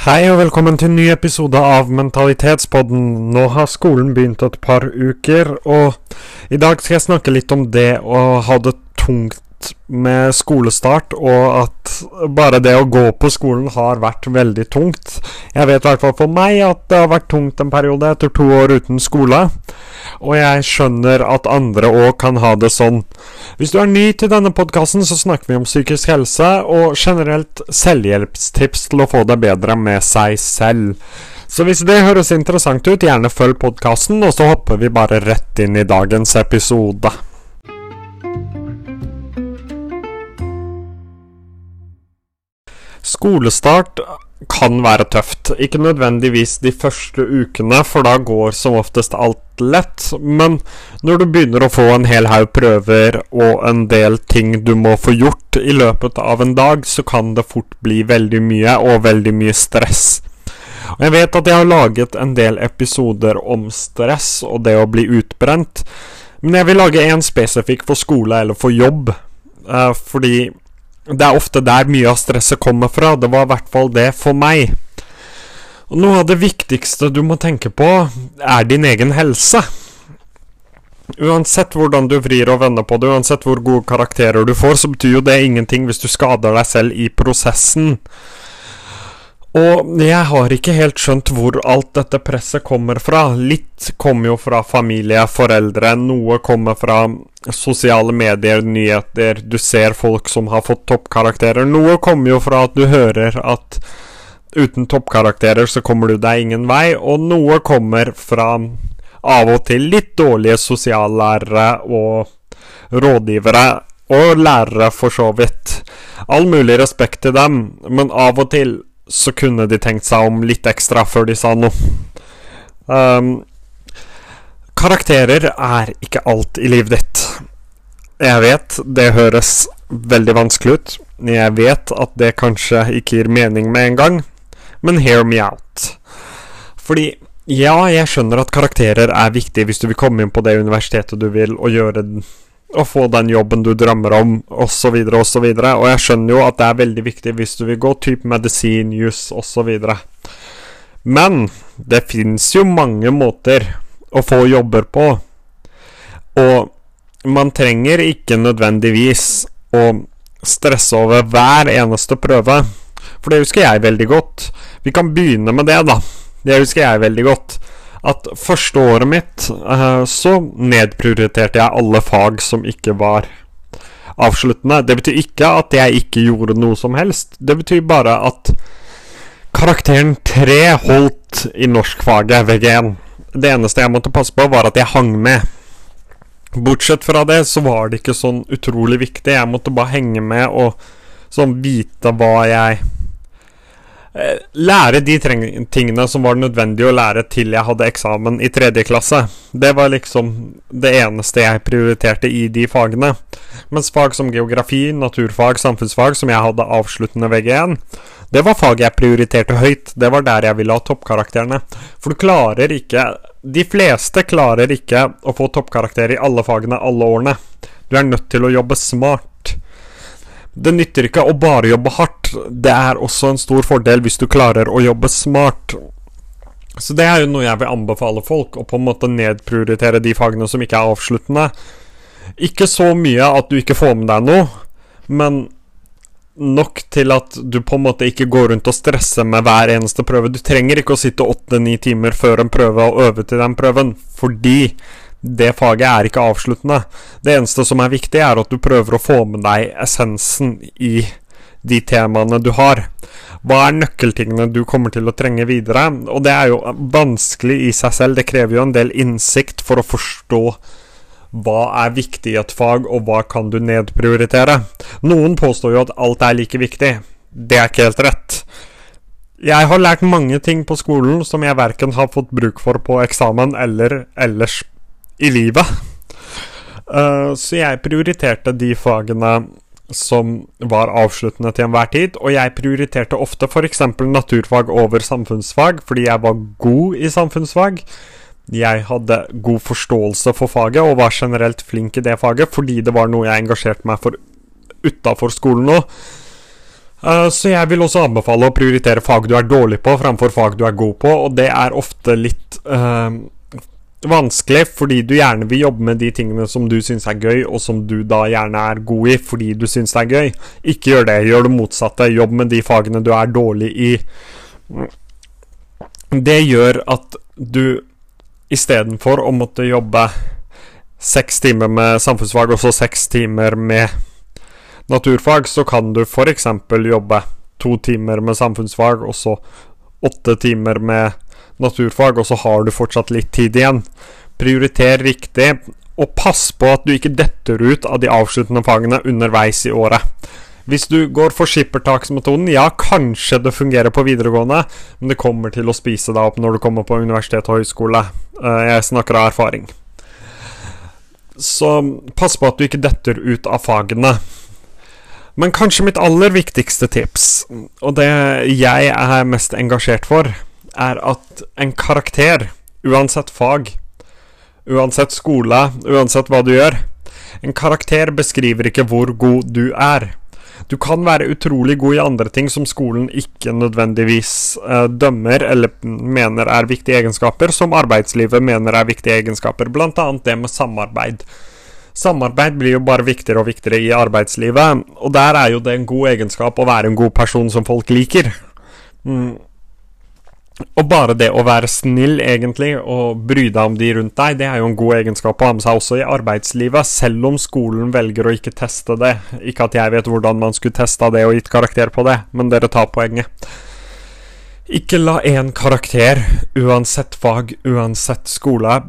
Hei og velkommen til en ny episode av Mentalitetspodden. Nå har skolen begynt et par uker, og i dag skal jeg snakke litt om det å ha det tungt med skolestart, og at bare det å gå på skolen har vært veldig tungt. Jeg vet i hvert fall for meg at det har vært tungt en periode etter to år uten skole, og jeg skjønner at andre òg kan ha det sånn. Hvis du er ny til denne podkasten, så snakker vi om psykisk helse og generelt selvhjelpstips til å få det bedre med seg selv. Så hvis det høres interessant ut, gjerne følg podkasten, og så hopper vi bare rett inn i dagens episode. Skolestart kan være tøft. Ikke nødvendigvis de første ukene, for da går som oftest alt lett. Men når du begynner å få en hel haug prøver og en del ting du må få gjort i løpet av en dag, så kan det fort bli veldig mye, og veldig mye stress. Og jeg vet at jeg har laget en del episoder om stress og det å bli utbrent, men jeg vil lage en spesifikk for skole eller for jobb. Uh, fordi det er ofte der mye av stresset kommer fra. Det var i hvert fall det for meg. Og noe av det viktigste du må tenke på, er din egen helse. Uansett hvordan du vrir og vender på det, uansett hvor gode karakterer du får, så betyr jo det ingenting hvis du skader deg selv i prosessen. Og jeg har ikke helt skjønt hvor alt dette presset kommer fra. Litt kommer jo fra familie, foreldre, noe kommer fra sosiale medier, nyheter, du ser folk som har fått toppkarakterer. Noe kommer jo fra at du hører at uten toppkarakterer så kommer du deg ingen vei, og noe kommer fra av og til litt dårlige sosiallærere og rådgivere, og lærere for så vidt. All mulig respekt til dem, men av og til så kunne de tenkt seg om litt ekstra før de sa noe. Um, karakterer er ikke alt i livet ditt. Jeg vet det høres veldig vanskelig ut. Jeg vet at det kanskje ikke gir mening med en gang, men hear me out. Fordi ja, jeg skjønner at karakterer er viktig hvis du vil komme inn på det universitetet du vil, og gjøre og få den jobben du drømmer om, osv., osv. Og, og jeg skjønner jo at det er veldig viktig hvis du vil gå type medisin, juss osv. Men det fins jo mange måter å få jobber på, og man trenger ikke nødvendigvis å stresse over hver eneste prøve, for det husker jeg veldig godt. Vi kan begynne med det, da. Det husker jeg veldig godt at første året mitt uh, så nedprioriterte jeg alle fag som ikke var avsluttende. Det betyr ikke at jeg ikke gjorde noe som helst. Det betyr bare at karakteren 3 holdt i norskfaget VG1. Det eneste jeg måtte passe på, var at jeg hang med. Bortsett fra det så var det ikke sånn utrolig viktig. Jeg måtte bare henge med og sånn vite hva jeg Eh, lære de tingene som var nødvendig å lære til jeg hadde eksamen i tredje klasse. Det var liksom det eneste jeg prioriterte i de fagene. Mens fag som geografi, naturfag, samfunnsfag, som jeg hadde avsluttende VG1, det var faget jeg prioriterte høyt. Det var der jeg ville ha toppkarakterene. For du klarer ikke De fleste klarer ikke å få toppkarakter i alle fagene alle årene. Du er nødt til å jobbe smart. Det nytter ikke å bare jobbe hardt. Det er også en stor fordel hvis du klarer å jobbe smart. Så det er jo noe jeg vil anbefale folk, å på en måte nedprioritere de fagene som ikke er avsluttende. Ikke så mye at du ikke får med deg noe, men nok til at du på en måte ikke går rundt og stresser med hver eneste prøve. Du trenger ikke å sitte åtte-ni timer før en prøve og øve til den prøven, fordi det faget er ikke avsluttende. Det eneste som er viktig, er at du prøver å få med deg essensen i de temaene du har. Hva er nøkkeltingene du kommer til å trenge videre? Og det er jo vanskelig i seg selv. Det krever jo en del innsikt for å forstå hva er viktig i et fag, og hva kan du nedprioritere? Noen påstår jo at alt er like viktig. Det er ikke helt rett. Jeg har lært mange ting på skolen som jeg verken har fått bruk for på eksamen eller ellers i livet. Uh, så jeg prioriterte de fagene som var avsluttende til enhver tid, og jeg prioriterte ofte f.eks. naturfag over samfunnsfag fordi jeg var god i samfunnsfag. Jeg hadde god forståelse for faget og var generelt flink i det faget fordi det var noe jeg engasjerte meg for utafor skolen òg. Eh, så jeg vil også anbefale å prioritere fag du er dårlig på, framfor fag du er god på, og det er ofte litt øh, vanskelig fordi du gjerne vil jobbe med de tingene som du syns er gøy, og som du da gjerne er god i fordi du syns det er gøy. Ikke gjør det, gjør det motsatte. Jobb med de fagene du er dårlig i. Det gjør at du istedenfor å måtte jobbe seks timer med samfunnsfag og så seks timer med naturfag, så kan du f.eks. jobbe to timer med samfunnsfag og så åtte timer med naturfag, og så har du fortsatt litt tid igjen. Prioriter riktig, og pass på at du ikke detter ut av de avsluttende fagene underveis i året. Hvis du går for skippertaksmetoden, ja, kanskje det fungerer på videregående, men det kommer til å spise deg opp når du kommer på universitet og høyskole. Eh, jeg snakker av erfaring. Så pass på at du ikke detter ut av fagene. Men kanskje mitt aller viktigste tips, og det jeg er mest engasjert for, er at en karakter, uansett fag, uansett skole, uansett hva du gjør En karakter beskriver ikke hvor god du er. Du kan være utrolig god i andre ting som skolen ikke nødvendigvis uh, dømmer eller mener er viktige egenskaper, som arbeidslivet mener er viktige egenskaper, blant annet det med samarbeid. Samarbeid blir jo bare viktigere og viktigere i arbeidslivet, og der er jo det en god egenskap å være en god person som folk liker. Mm. Og bare det å være snill, egentlig, og bry deg om de rundt deg, det er jo en god egenskap å ha med seg også i arbeidslivet, selv om skolen velger å ikke teste det. Ikke at jeg vet hvordan man skulle testa det og gitt karakter på det, men dere tar poenget. Ikke la én karakter, uansett fag, uansett skole,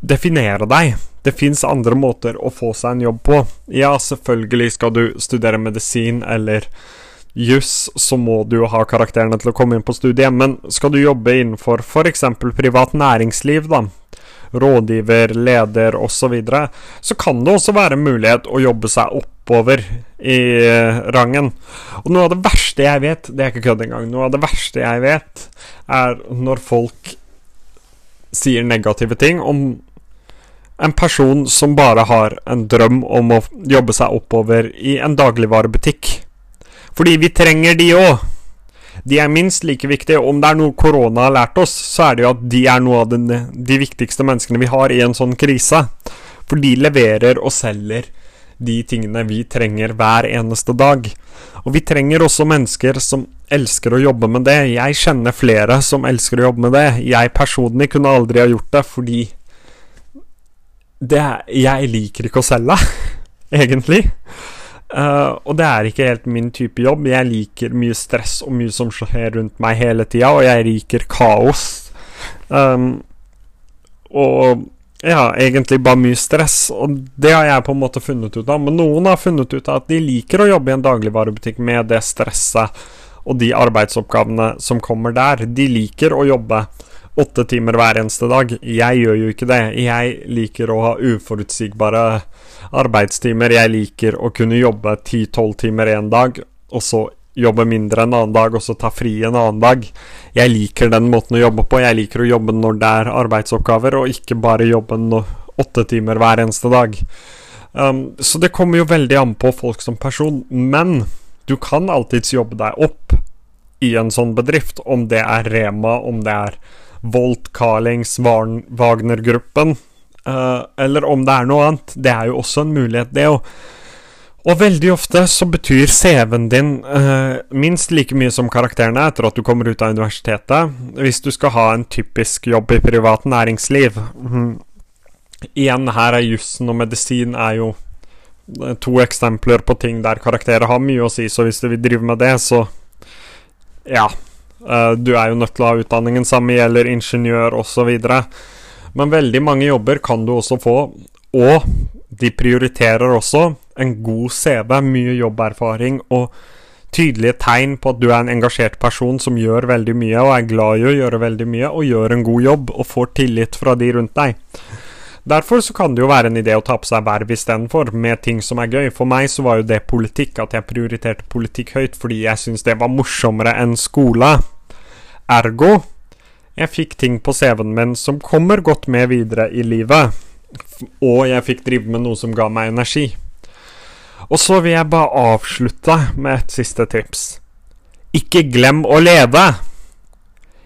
definere deg. Det fins andre måter å få seg en jobb på. Ja, selvfølgelig skal du studere medisin eller juss, så må du jo ha karakterene til å komme inn på studiet. Men skal du jobbe innenfor f.eks. privat næringsliv, da, rådgiver, leder osv., så, videre, så kan det også være mulighet å jobbe seg oppover i eh, rangen. Og noe av det verste jeg vet, det er ikke kødd engang, noe av det verste jeg vet, er når folk sier negative ting om en person som bare har en drøm om å jobbe seg oppover i en dagligvarebutikk. Fordi vi trenger de òg. De er minst like viktige. Om det er noe korona har lært oss, så er det jo at de er noe av den, de viktigste menneskene vi har i en sånn krise. For de leverer og selger de tingene vi trenger hver eneste dag. Og vi trenger også mennesker som elsker å jobbe med det. Jeg kjenner flere som elsker å jobbe med det. Jeg personlig kunne aldri ha gjort det fordi det, Jeg liker ikke å selge, egentlig. Uh, og det er ikke helt min type jobb. Jeg liker mye stress og mye som skjer rundt meg hele tida, og jeg liker kaos. Um, og ja, egentlig bare mye stress, og det har jeg på en måte funnet ut av. Men noen har funnet ut av at de liker å jobbe i en dagligvarebutikk med det stresset og de arbeidsoppgavene som kommer der. De liker å jobbe åtte timer hver eneste dag. Jeg gjør jo ikke det. Jeg liker å ha uforutsigbare arbeidstimer. Jeg liker å kunne jobbe 10-12 timer en dag, og så jobbe mindre en annen dag, og så ta fri en annen dag. Jeg liker den måten å jobbe på. Jeg liker å jobbe når det er arbeidsoppgaver, og ikke bare jobbe åtte timer hver eneste dag. Um, så det kommer jo veldig an på folk som person, men du kan alltids jobbe deg opp i en sånn bedrift, om det er Rema, om det er Volt, Carlings, Wagner-gruppen. Uh, eller om det er noe annet. Det er jo også en mulighet, det òg. Og veldig ofte så betyr CV-en din uh, minst like mye som karakterene etter at du kommer ut av universitetet, hvis du skal ha en typisk jobb i privat næringsliv. Mm. Igjen, her er jussen og medisin er jo eh, to eksempler på ting der karakterer har mye å si, så hvis du vil drive med det, så ja. Uh, du er jo nødt til å ha utdanningen, samme gjelder ingeniør osv. Men veldig mange jobber kan du også få, og de prioriterer også en god CV, mye jobberfaring og tydelige tegn på at du er en engasjert person som gjør veldig mye og er glad i å gjøre veldig mye og gjør en god jobb og får tillit fra de rundt deg. Derfor så kan det jo være en idé å ta på seg verv istedenfor, med ting som er gøy. For meg så var jo det politikk, at jeg prioriterte politikk høyt fordi jeg syntes det var morsommere enn skole. Ergo jeg fikk ting på CV-en min som kommer godt med videre i livet. Og jeg fikk drive med noe som ga meg energi. Og så vil jeg bare avslutte med et siste tips. Ikke glem å leve.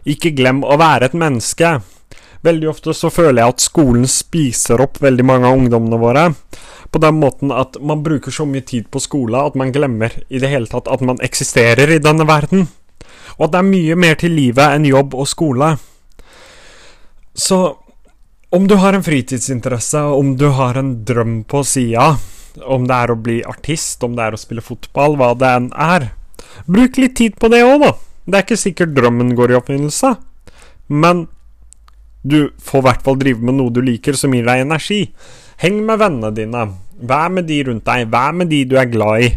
Ikke glem å være et menneske. Veldig ofte så føler jeg at skolen spiser opp veldig mange av ungdommene våre. På den måten at man bruker så mye tid på skole at man glemmer i det hele tatt at man eksisterer i denne verden. Og at det er mye mer til livet enn jobb og skole. Så om du har en fritidsinteresse, om du har en drøm på sida, om det er å bli artist, om det er å spille fotball, hva det enn er, bruk litt tid på det òg, da. Det er ikke sikkert drømmen går i oppfinnelse, men du får i hvert fall drive med noe du liker som gir deg energi. Heng med vennene dine. Vær med de rundt deg. Vær med de du er glad i.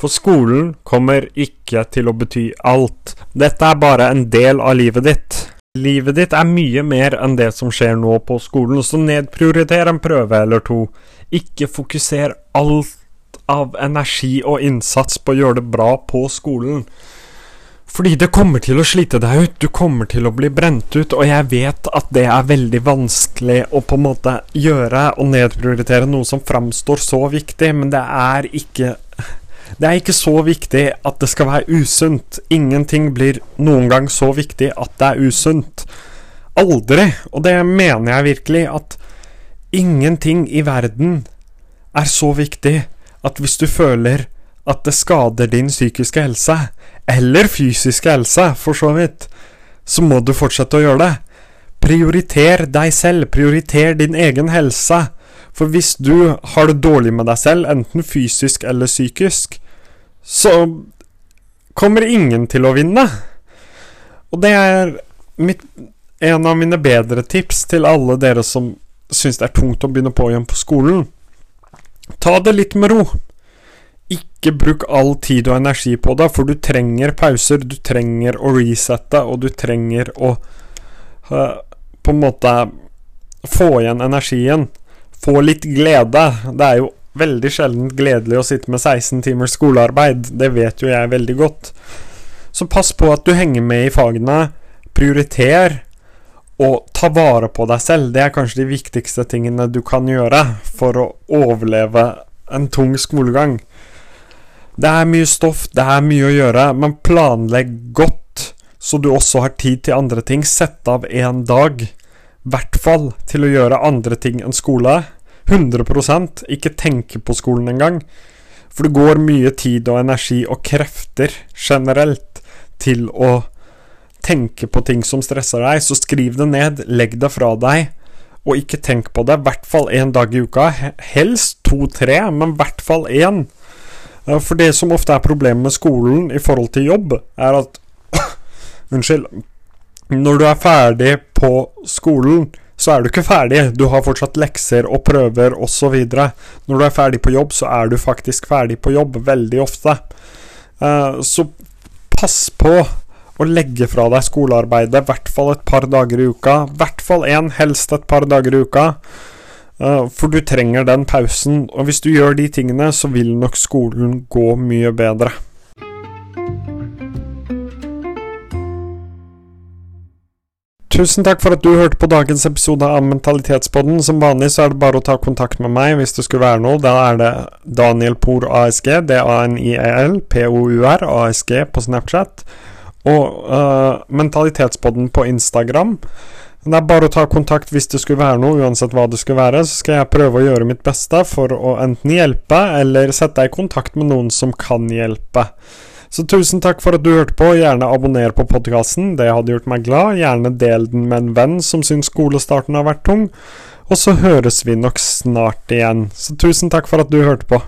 For skolen kommer ikke til å bety alt. Dette er bare en del av livet ditt. Livet ditt er mye mer enn det som skjer nå på skolen, så nedprioriter en prøve eller to. Ikke fokuser alt av energi og innsats på å gjøre det bra på skolen. Fordi det kommer til å slite deg ut, du kommer til å bli brent ut, og jeg vet at det er veldig vanskelig å på en måte gjøre og nedprioritere noe som framstår så viktig, men det er ikke Det er ikke så viktig at det skal være usunt. Ingenting blir noen gang så viktig at det er usunt. Aldri, og det mener jeg virkelig, at ingenting i verden er så viktig at hvis du føler at det skader din psykiske helse, eller fysiske helse, for så vidt, så må du fortsette å gjøre det. Prioriter deg selv, prioriter din egen helse. For hvis du har det dårlig med deg selv, enten fysisk eller psykisk, så kommer ingen til å vinne. Og det er mitt, en av mine bedre tips til alle dere som syns det er tungt å begynne på igjen på skolen. Ta det litt med ro. Ikke bruk all tid og energi på det, for du trenger pauser. Du trenger å resette, og du trenger å uh, på en måte få igjen energien. Få litt glede. Det er jo veldig sjelden gledelig å sitte med 16 timers skolearbeid. Det vet jo jeg veldig godt. Så pass på at du henger med i fagene. Prioriter og ta vare på deg selv. Det er kanskje de viktigste tingene du kan gjøre for å overleve en tung skolegang. Det er mye stoff, det er mye å gjøre, men planlegg godt, så du også har tid til andre ting. Sett av en dag, i hvert fall, til å gjøre andre ting enn skole. 100% Ikke tenke på skolen engang. For det går mye tid og energi og krefter generelt til å tenke på ting som stresser deg, så skriv det ned, legg det fra deg, og ikke tenk på det. I hvert fall én dag i uka. Helst to-tre, men i hvert fall én. For det som ofte er problemet med skolen i forhold til jobb, er at Unnskyld. Når du er ferdig på skolen, så er du ikke ferdig. Du har fortsatt lekser og prøver osv. Når du er ferdig på jobb, så er du faktisk ferdig på jobb, veldig ofte. Eh, så pass på å legge fra deg skolearbeidet i hvert fall et par dager i uka. I hvert fall én, helst et par dager i uka. Eh, for du trenger den pausen, og hvis du gjør de tingene, så vil nok skolen gå mye bedre. Tusen takk for at du hørte på dagens episode av Mentalitetspodden. Som vanlig så er det bare å ta kontakt med meg hvis det skulle være noe. Da er det Daniel Por ASG, D-A-N-I-E-L, P-O-U-R, ASG på Snapchat. Og uh, Mentalitetspodden på Instagram. Det er bare å ta kontakt hvis det skulle være noe, uansett hva det skulle være. Så skal jeg prøve å gjøre mitt beste for å enten hjelpe, eller sette deg i kontakt med noen som kan hjelpe. Så tusen takk for at du hørte på. Gjerne abonner på podkasten, det hadde gjort meg glad. Gjerne del den med en venn som syns skolestarten har vært tung. Og så høres vi nok snart igjen. Så tusen takk for at du hørte på.